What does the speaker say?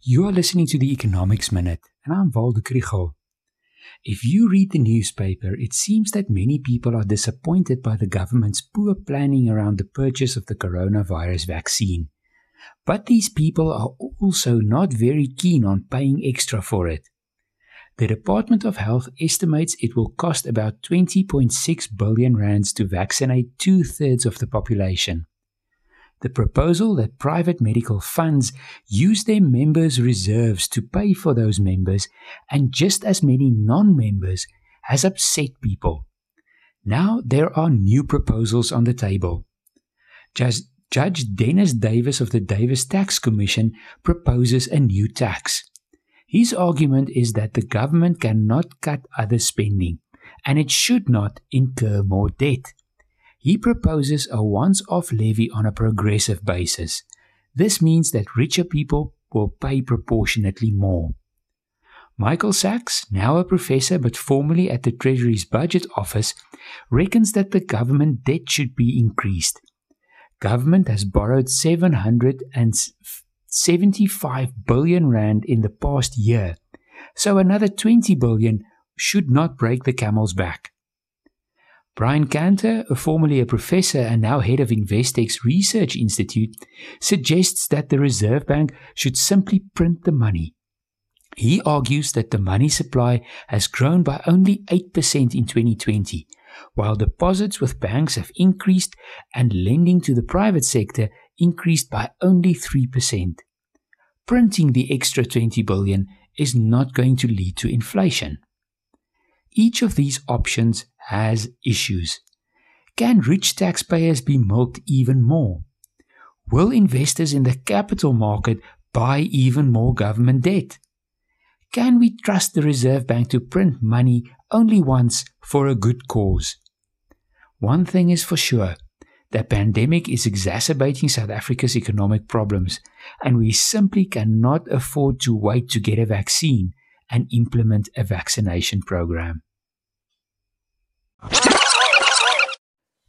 You are listening to the Economics Minute, and I'm Waldo Krugell. If you read the newspaper, it seems that many people are disappointed by the government's poor planning around the purchase of the coronavirus vaccine. But these people are also not very keen on paying extra for it. The Department of Health estimates it will cost about 20.6 billion rands to vaccinate two thirds of the population. The proposal that private medical funds use their members' reserves to pay for those members and just as many non members has upset people. Now there are new proposals on the table. Just Judge Dennis Davis of the Davis Tax Commission proposes a new tax. His argument is that the government cannot cut other spending and it should not incur more debt. He proposes a once off levy on a progressive basis. This means that richer people will pay proportionately more. Michael Sachs, now a professor but formerly at the Treasury's Budget Office, reckons that the government debt should be increased. Government has borrowed 775 billion rand in the past year, so another 20 billion should not break the camel's back. Brian Kantor, formerly a professor and now head of Investec's Research Institute, suggests that the Reserve Bank should simply print the money. He argues that the money supply has grown by only 8% in 2020, while deposits with banks have increased and lending to the private sector increased by only 3%. Printing the extra 20 billion is not going to lead to inflation. Each of these options has issues. Can rich taxpayers be milked even more? Will investors in the capital market buy even more government debt? Can we trust the Reserve Bank to print money only once for a good cause? One thing is for sure the pandemic is exacerbating South Africa's economic problems, and we simply cannot afford to wait to get a vaccine and implement a vaccination program.